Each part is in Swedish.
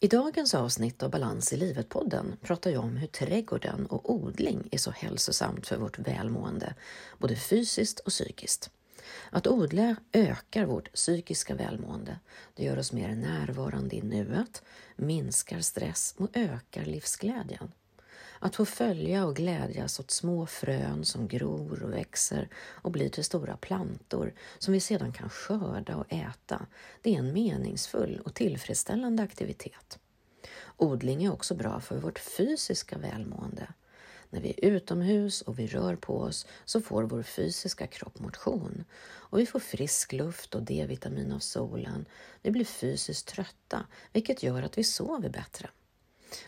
I dagens avsnitt av Balans i livet-podden pratar jag om hur trädgården och odling är så hälsosamt för vårt välmående, både fysiskt och psykiskt. Att odla ökar vårt psykiska välmående. Det gör oss mer närvarande i nuet, minskar stress och ökar livsglädjen. Att få följa och glädjas åt små frön som gror och växer och blir till stora plantor som vi sedan kan skörda och äta, det är en meningsfull och tillfredsställande aktivitet. Odling är också bra för vårt fysiska välmående. När vi är utomhus och vi rör på oss så får vår fysiska kropp motion och vi får frisk luft och D-vitamin av solen. Vi blir fysiskt trötta, vilket gör att vi sover bättre.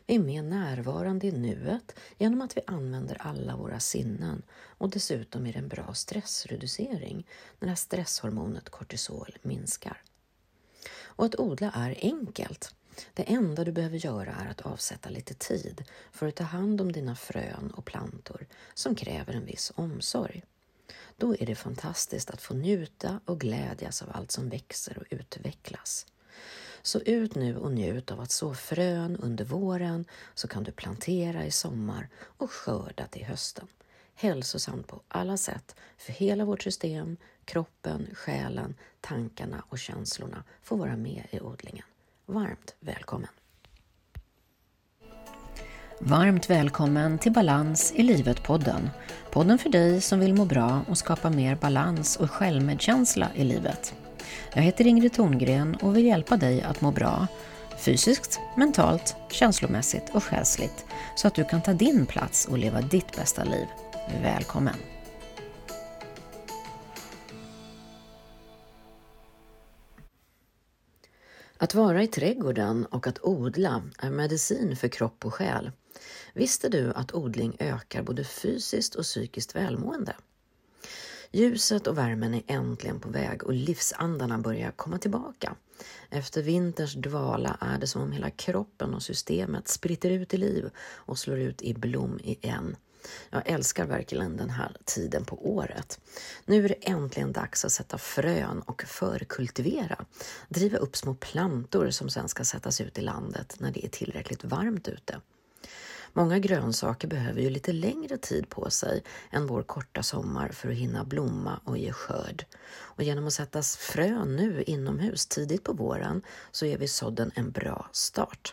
Vi är mer närvarande i nuet genom att vi använder alla våra sinnen och dessutom är det en bra stressreducering när stresshormonet kortisol minskar. Och att odla är enkelt. Det enda du behöver göra är att avsätta lite tid för att ta hand om dina frön och plantor som kräver en viss omsorg. Då är det fantastiskt att få njuta och glädjas av allt som växer och utvecklas. Så ut nu och njut av att så frön under våren så kan du plantera i sommar och skörda till hösten. Hälsosamt på alla sätt för hela vårt system, kroppen, själen, tankarna och känslorna får vara med i odlingen. Varmt välkommen! Varmt välkommen till Balans i livet-podden. Podden för dig som vill må bra och skapa mer balans och självmedkänsla i livet. Jag heter Ingrid Thorngren och vill hjälpa dig att må bra fysiskt, mentalt, känslomässigt och själsligt så att du kan ta din plats och leva ditt bästa liv. Välkommen! Att vara i trädgården och att odla är medicin för kropp och själ. Visste du att odling ökar både fysiskt och psykiskt välmående? Ljuset och värmen är äntligen på väg och livsandarna börjar komma tillbaka. Efter vinterns dvala är det som om hela kroppen och systemet spritter ut i liv och slår ut i blom igen. Jag älskar verkligen den här tiden på året. Nu är det äntligen dags att sätta frön och förkultivera. Driva upp små plantor som sen ska sättas ut i landet när det är tillräckligt varmt ute. Många grönsaker behöver ju lite längre tid på sig än vår korta sommar för att hinna blomma och ge skörd. Och genom att sätta frön nu inomhus tidigt på våren så ger vi sådden en bra start.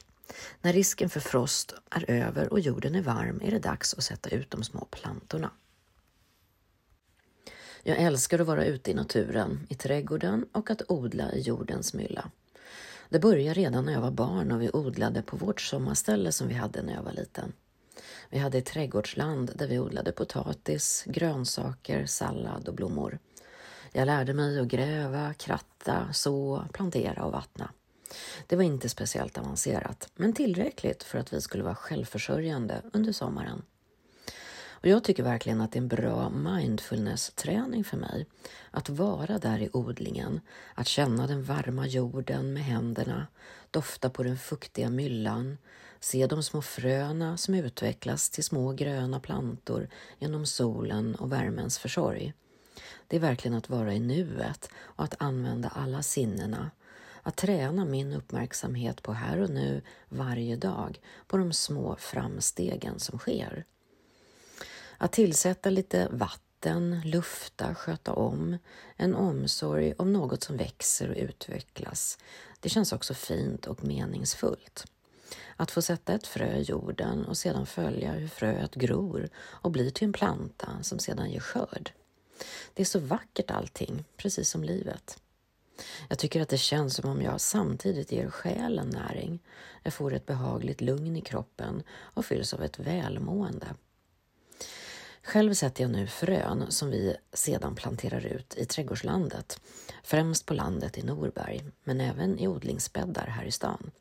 När risken för frost är över och jorden är varm är det dags att sätta ut de små plantorna. Jag älskar att vara ute i naturen, i trädgården och att odla i jordens mylla. Det började redan när jag var barn och vi odlade på vårt sommarställe som vi hade när jag var liten. Vi hade ett trädgårdsland där vi odlade potatis, grönsaker, sallad och blommor. Jag lärde mig att gräva, kratta, så, plantera och vattna. Det var inte speciellt avancerat, men tillräckligt för att vi skulle vara självförsörjande under sommaren. Och jag tycker verkligen att det är en bra mindfulness-träning för mig. Att vara där i odlingen, att känna den varma jorden med händerna, dofta på den fuktiga myllan, se de små fröna som utvecklas till små gröna plantor genom solen och värmens försorg. Det är verkligen att vara i nuet och att använda alla sinnena. Att träna min uppmärksamhet på här och nu varje dag, på de små framstegen som sker. Att tillsätta lite vatten, lufta, sköta om, en omsorg om något som växer och utvecklas. Det känns också fint och meningsfullt. Att få sätta ett frö i jorden och sedan följa hur fröet gror och blir till en planta som sedan ger skörd. Det är så vackert allting, precis som livet. Jag tycker att det känns som om jag samtidigt ger själen näring. Jag får ett behagligt lugn i kroppen och fylls av ett välmående. Själv sätter jag nu frön som vi sedan planterar ut i trädgårdslandet, främst på landet i Norberg, men även i odlingsbäddar här i stan.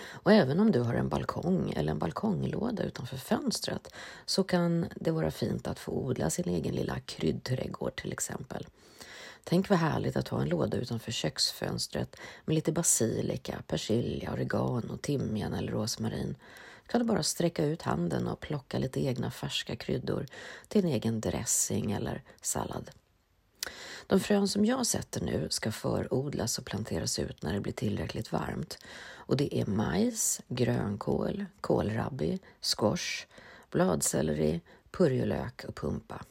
Och även om du har en balkong eller en balkonglåda utanför fönstret så kan det vara fint att få odla sin egen lilla kryddträdgård till exempel. Tänk vad härligt att ha en låda utanför köksfönstret med lite basilika, persilja, oregano, timjan eller rosmarin kan du bara sträcka ut handen och plocka lite egna färska kryddor till en egen dressing eller sallad. De frön som jag sätter nu ska förodlas och planteras ut när det blir tillräckligt varmt. Och det är majs, grönkål, kålrabbi, squash, bladselleri, purjolök och pumpa.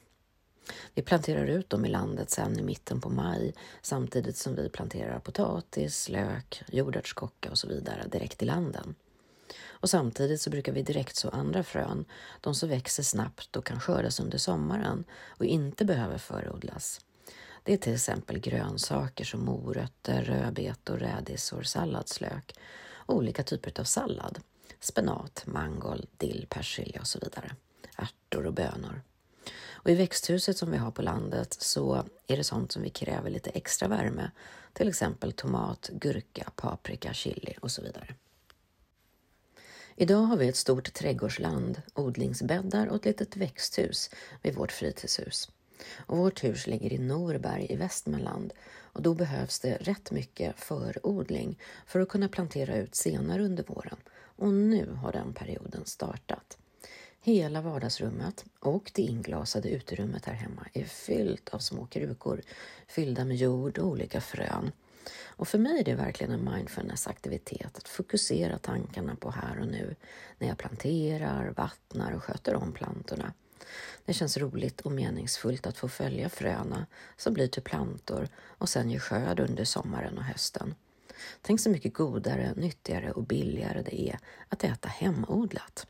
Vi planterar ut dem i landet sen i mitten på maj samtidigt som vi planterar potatis, lök, jordärtskocka och så vidare direkt i landen. Och samtidigt så brukar vi direkt så andra frön, de som växer snabbt och kan skördas under sommaren och inte behöver förodlas. Det är till exempel grönsaker som morötter, rödbetor, rädisor, salladslök och olika typer av sallad. Spenat, mangold, dill, persilja och så vidare. Ärtor och bönor. Och I växthuset som vi har på landet så är det sånt som vi kräver lite extra värme. Till exempel tomat, gurka, paprika, chili och så vidare. Idag har vi ett stort trädgårdsland, odlingsbäddar och ett litet växthus vid vårt fritidshus. Och vårt hus ligger i Norberg i Västmanland och då behövs det rätt mycket förodling för att kunna plantera ut senare under våren. Och nu har den perioden startat. Hela vardagsrummet och det inglasade uterummet här hemma är fyllt av små krukor fyllda med jord och olika frön. Och för mig är det verkligen en mindfulness-aktivitet att fokusera tankarna på här och nu när jag planterar, vattnar och sköter om plantorna. Det känns roligt och meningsfullt att få följa fröna som blir till plantor och sen ger skörd under sommaren och hösten. Tänk så mycket godare, nyttigare och billigare det är att äta hemodlat.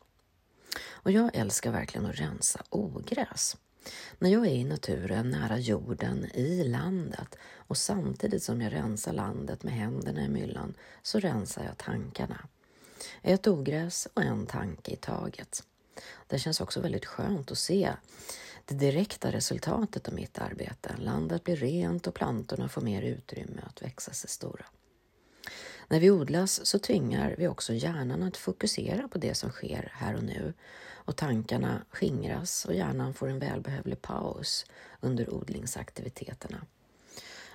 Och jag älskar verkligen att rensa ogräs. När jag är i naturen, nära jorden, i landet och samtidigt som jag rensar landet med händerna i myllan så rensar jag tankarna. Ett ogräs och en tanke i taget. Det känns också väldigt skönt att se det direkta resultatet av mitt arbete. Landet blir rent och plantorna får mer utrymme att växa sig stora. När vi odlas så tvingar vi också hjärnan att fokusera på det som sker här och nu och tankarna skingras och hjärnan får en välbehövlig paus under odlingsaktiviteterna.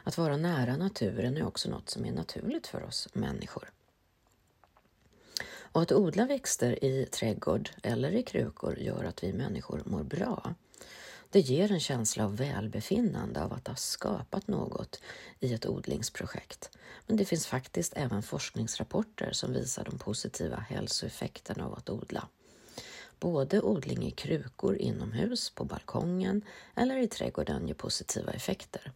Att vara nära naturen är också något som är naturligt för oss människor. Och att odla växter i trädgård eller i krukor gör att vi människor mår bra. Det ger en känsla av välbefinnande av att ha skapat något i ett odlingsprojekt. Men det finns faktiskt även forskningsrapporter som visar de positiva hälsoeffekterna av att odla. Både odling i krukor inomhus, på balkongen eller i trädgården ger positiva effekter.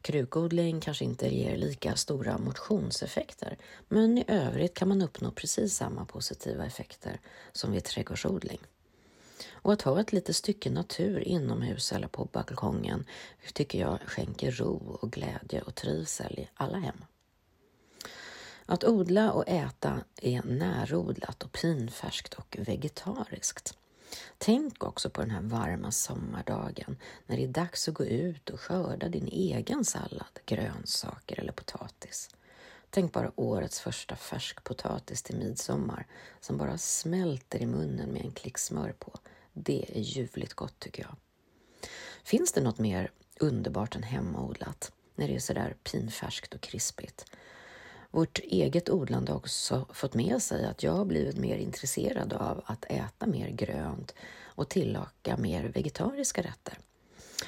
Krukodling kanske inte ger lika stora motionseffekter, men i övrigt kan man uppnå precis samma positiva effekter som vid trädgårdsodling. Och att ha ett litet stycke natur inomhus eller på balkongen tycker jag skänker ro och glädje och trivsel i alla hem. Att odla och äta är närodlat och pinfärskt och vegetariskt. Tänk också på den här varma sommardagen när det är dags att gå ut och skörda din egen sallad, grönsaker eller potatis. Tänk bara årets första färskpotatis till midsommar som bara smälter i munnen med en klick smör på. Det är ljuvligt gott tycker jag. Finns det något mer underbart än hemmaodlat när det är sådär pinfärskt och krispigt? Vårt eget odlande har också fått med sig att jag har blivit mer intresserad av att äta mer grönt och tillaka mer vegetariska rätter.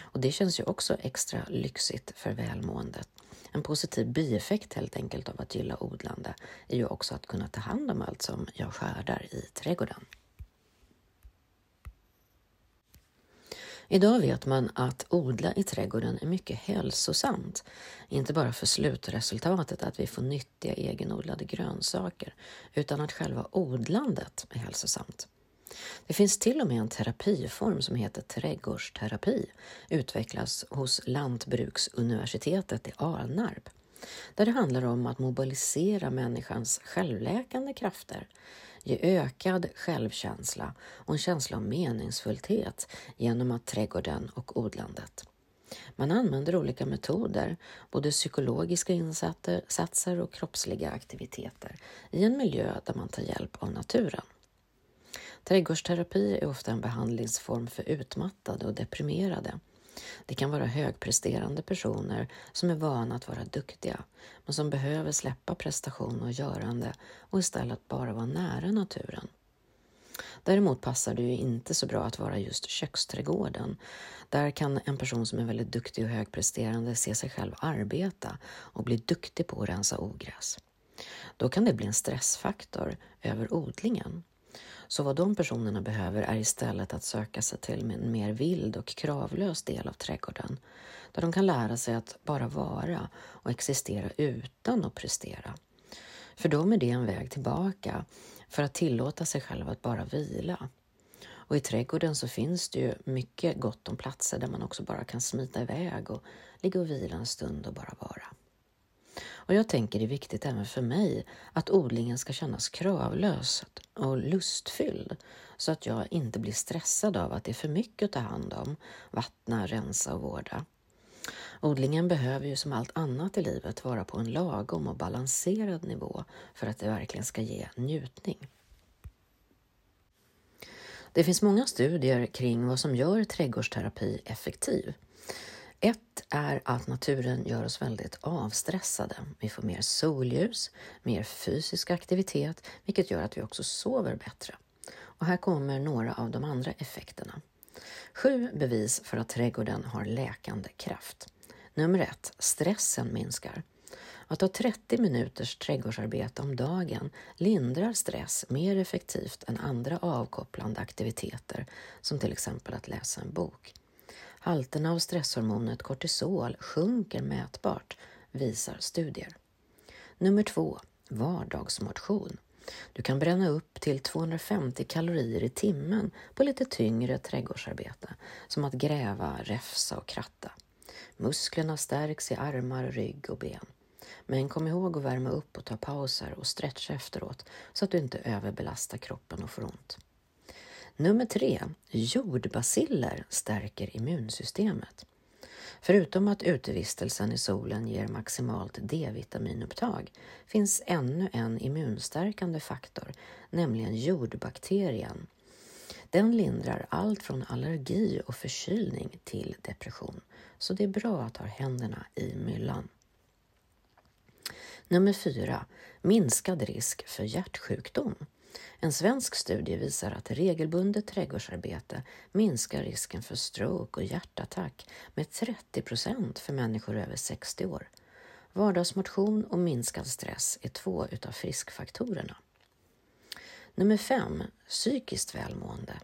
Och det känns ju också extra lyxigt för välmåendet. En positiv bieffekt helt enkelt av att gilla odlande är ju också att kunna ta hand om allt som jag skördar i trädgården. Idag vet man att odla i trädgården är mycket hälsosamt. Inte bara för slutresultatet att vi får nyttiga egenodlade grönsaker, utan att själva odlandet är hälsosamt. Det finns till och med en terapiform som heter trädgårdsterapi, utvecklas hos Lantbruksuniversitetet i Alnarp, där det handlar om att mobilisera människans självläkande krafter ge ökad självkänsla och en känsla av meningsfullhet genom att trädgården och odlandet. Man använder olika metoder, både psykologiska insatser och kroppsliga aktiviteter i en miljö där man tar hjälp av naturen. Trädgårdsterapi är ofta en behandlingsform för utmattade och deprimerade det kan vara högpresterande personer som är vana att vara duktiga, men som behöver släppa prestation och görande och istället bara vara nära naturen. Däremot passar det ju inte så bra att vara just köksträdgården. Där kan en person som är väldigt duktig och högpresterande se sig själv arbeta och bli duktig på att rensa ogräs. Då kan det bli en stressfaktor över odlingen. Så vad de personerna behöver är istället att söka sig till en mer vild och kravlös del av trädgården, där de kan lära sig att bara vara och existera utan att prestera. För dem är det en väg tillbaka för att tillåta sig själv att bara vila. Och i trädgården så finns det ju mycket gott om platser där man också bara kan smita iväg och ligga och vila en stund och bara vara. Och jag tänker det är viktigt även för mig att odlingen ska kännas kravlös och lustfylld så att jag inte blir stressad av att det är för mycket att ta hand om, vattna, rensa och vårda. Odlingen behöver ju som allt annat i livet vara på en lagom och balanserad nivå för att det verkligen ska ge njutning. Det finns många studier kring vad som gör trädgårdsterapi effektiv. Ett är att naturen gör oss väldigt avstressade. Vi får mer solljus, mer fysisk aktivitet, vilket gör att vi också sover bättre. Och här kommer några av de andra effekterna. Sju bevis för att trädgården har läkande kraft. Nummer ett, stressen minskar. Att ha 30 minuters trädgårdsarbete om dagen lindrar stress mer effektivt än andra avkopplande aktiviteter som till exempel att läsa en bok. Halterna av stresshormonet kortisol sjunker mätbart, visar studier. Nummer två, vardagsmotion. Du kan bränna upp till 250 kalorier i timmen på lite tyngre trädgårdsarbete, som att gräva, räfsa och kratta. Musklerna stärks i armar, rygg och ben. Men kom ihåg att värma upp och ta pauser och stretcha efteråt så att du inte överbelastar kroppen och får ont. Nummer tre, jordbaciller stärker immunsystemet. Förutom att utevistelsen i solen ger maximalt D-vitaminupptag finns ännu en immunstärkande faktor, nämligen jordbakterien. Den lindrar allt från allergi och förkylning till depression, så det är bra att ha händerna i myllan. Nummer fyra, minskad risk för hjärtsjukdom. En svensk studie visar att regelbundet trädgårdsarbete minskar risken för stroke och hjärtattack med 30 procent för människor över 60 år. Vardagsmotion och minskad stress är två utav friskfaktorerna. Nummer 5. Psykiskt välmående.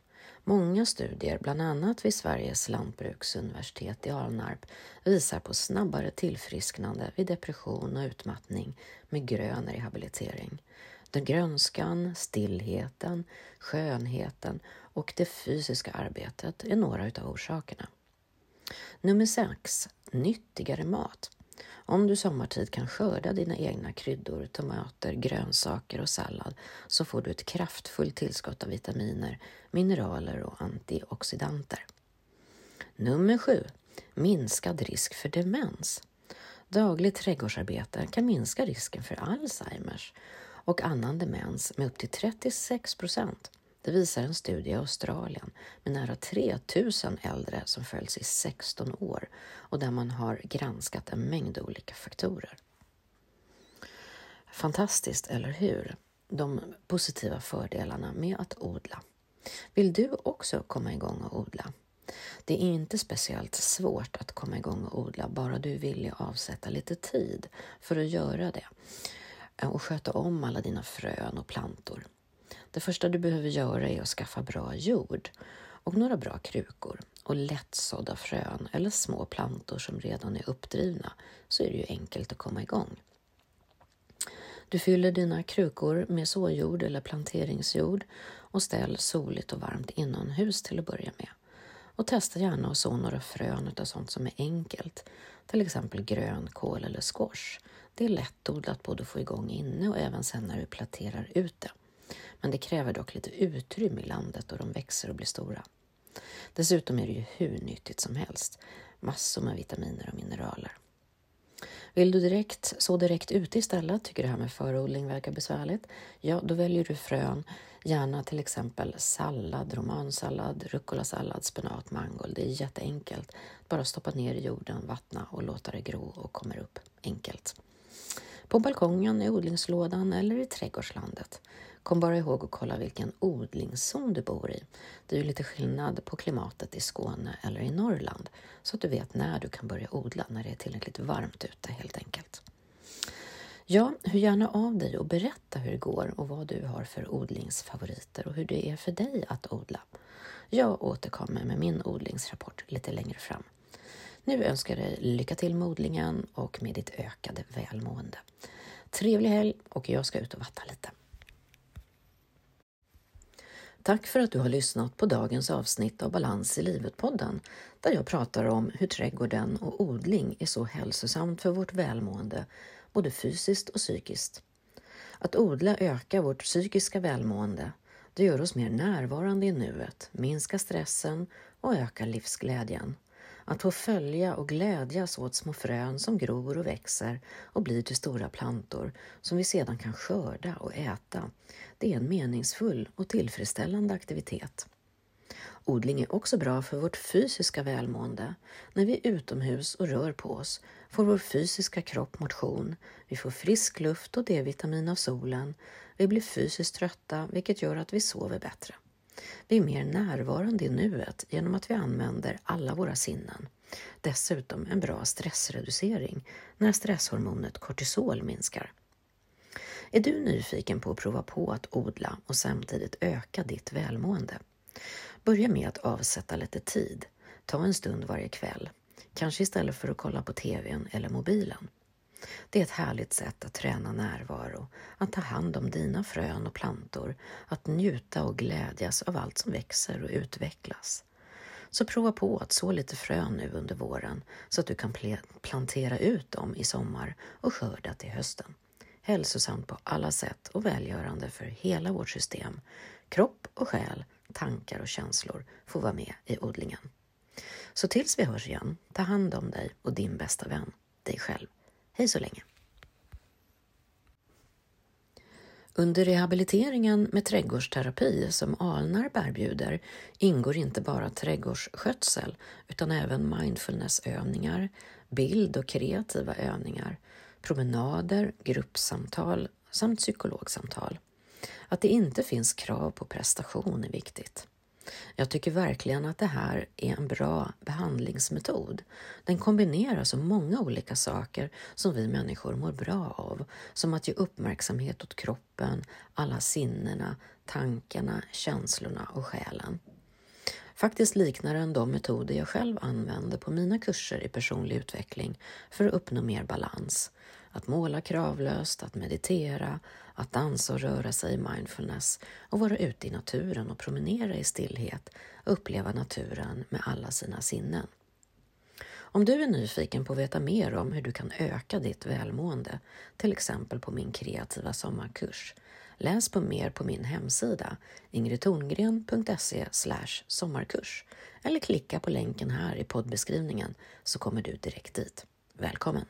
Många studier, bland annat vid Sveriges lantbruksuniversitet i Alnarp, visar på snabbare tillfrisknande vid depression och utmattning med grön rehabilitering. Den grönskan, stillheten, skönheten och det fysiska arbetet är några utav orsakerna. Nummer 6. Nyttigare mat. Om du sommartid kan skörda dina egna kryddor, tomater, grönsaker och sallad så får du ett kraftfullt tillskott av vitaminer, mineraler och antioxidanter. Nummer 7. Minskad risk för demens. Dagligt trädgårdsarbete kan minska risken för Alzheimers och annan demens med upp till 36 procent. Det visar en studie i Australien med nära 3000 äldre som följs i 16 år och där man har granskat en mängd olika faktorer. Fantastiskt, eller hur? De positiva fördelarna med att odla. Vill du också komma igång och odla? Det är inte speciellt svårt att komma igång och odla, bara du vill avsätta lite tid för att göra det Eh, och sköta om alla dina frön och plantor. Det första du behöver göra är att skaffa bra jord och några bra krukor och lättsådda frön eller små plantor som redan är uppdrivna så är det ju enkelt att komma igång. Du fyller dina krukor med såjord eller planteringsjord och ställ soligt och varmt inomhus till att börja med. Och testa gärna att så några frön av sånt som är enkelt, till exempel grönkål eller squash. Det är lättodlat både att få igång inne och även sen när du planterar ut det. Men det kräver dock lite utrymme i landet och de växer och blir stora. Dessutom är det ju hur nyttigt som helst. Massor med vitaminer och mineraler. Vill du direkt så direkt ute istället, tycker det här med förodling verkar besvärligt, ja då väljer du frön, gärna till exempel sallad, romansallad, rucolasallad, spenat, mangold. Det är jätteenkelt. Bara stoppa ner i jorden, vattna och låta det gro och kommer upp enkelt. På balkongen, i odlingslådan eller i trädgårdslandet. Kom bara ihåg att kolla vilken odlingszon du bor i. Det är ju lite skillnad på klimatet i Skåne eller i Norrland, så att du vet när du kan börja odla, när det är tillräckligt varmt ute helt enkelt. Ja, hör gärna av dig och berätta hur det går och vad du har för odlingsfavoriter och hur det är för dig att odla. Jag återkommer med min odlingsrapport lite längre fram. Nu önskar jag dig lycka till med odlingen och med ditt ökade välmående. Trevlig helg och jag ska ut och vattna lite. Tack för att du har lyssnat på dagens avsnitt av Balans i livet-podden där jag pratar om hur trädgården och odling är så hälsosamt för vårt välmående, både fysiskt och psykiskt. Att odla ökar vårt psykiska välmående. Det gör oss mer närvarande i nuet, minskar stressen och ökar livsglädjen. Att få följa och glädjas åt små frön som gror och växer och blir till stora plantor som vi sedan kan skörda och äta. Det är en meningsfull och tillfredsställande aktivitet. Odling är också bra för vårt fysiska välmående. När vi är utomhus och rör på oss får vår fysiska kropp motion, vi får frisk luft och D-vitamin av solen, vi blir fysiskt trötta vilket gör att vi sover bättre. Vi är mer närvarande i nuet genom att vi använder alla våra sinnen. Dessutom en bra stressreducering när stresshormonet kortisol minskar. Är du nyfiken på att prova på att odla och samtidigt öka ditt välmående? Börja med att avsätta lite tid. Ta en stund varje kväll, kanske istället för att kolla på TVn eller mobilen. Det är ett härligt sätt att träna närvaro, att ta hand om dina frön och plantor, att njuta och glädjas av allt som växer och utvecklas. Så prova på att så lite frön nu under våren så att du kan plantera ut dem i sommar och skörda till hösten. Hälsosamt på alla sätt och välgörande för hela vårt system. Kropp och själ, tankar och känslor får vara med i odlingen. Så tills vi hörs igen, ta hand om dig och din bästa vän, dig själv. Hej så länge! Under rehabiliteringen med trädgårdsterapi som Alnarp erbjuder ingår inte bara trädgårdsskötsel utan även mindfulnessövningar, bild och kreativa övningar, promenader, gruppsamtal samt psykologsamtal. Att det inte finns krav på prestation är viktigt. Jag tycker verkligen att det här är en bra behandlingsmetod. Den kombinerar så många olika saker som vi människor mår bra av, som att ge uppmärksamhet åt kroppen, alla sinnena, tankarna, känslorna och själen. Faktiskt liknar den de metoder jag själv använder på mina kurser i personlig utveckling för att uppnå mer balans. Att måla kravlöst, att meditera, att dansa och röra sig i mindfulness och vara ute i naturen och promenera i stillhet och uppleva naturen med alla sina sinnen. Om du är nyfiken på att veta mer om hur du kan öka ditt välmående, till exempel på min kreativa sommarkurs, läs på mer på min hemsida ingridtorngren.se sommarkurs eller klicka på länken här i poddbeskrivningen så kommer du direkt dit. Välkommen!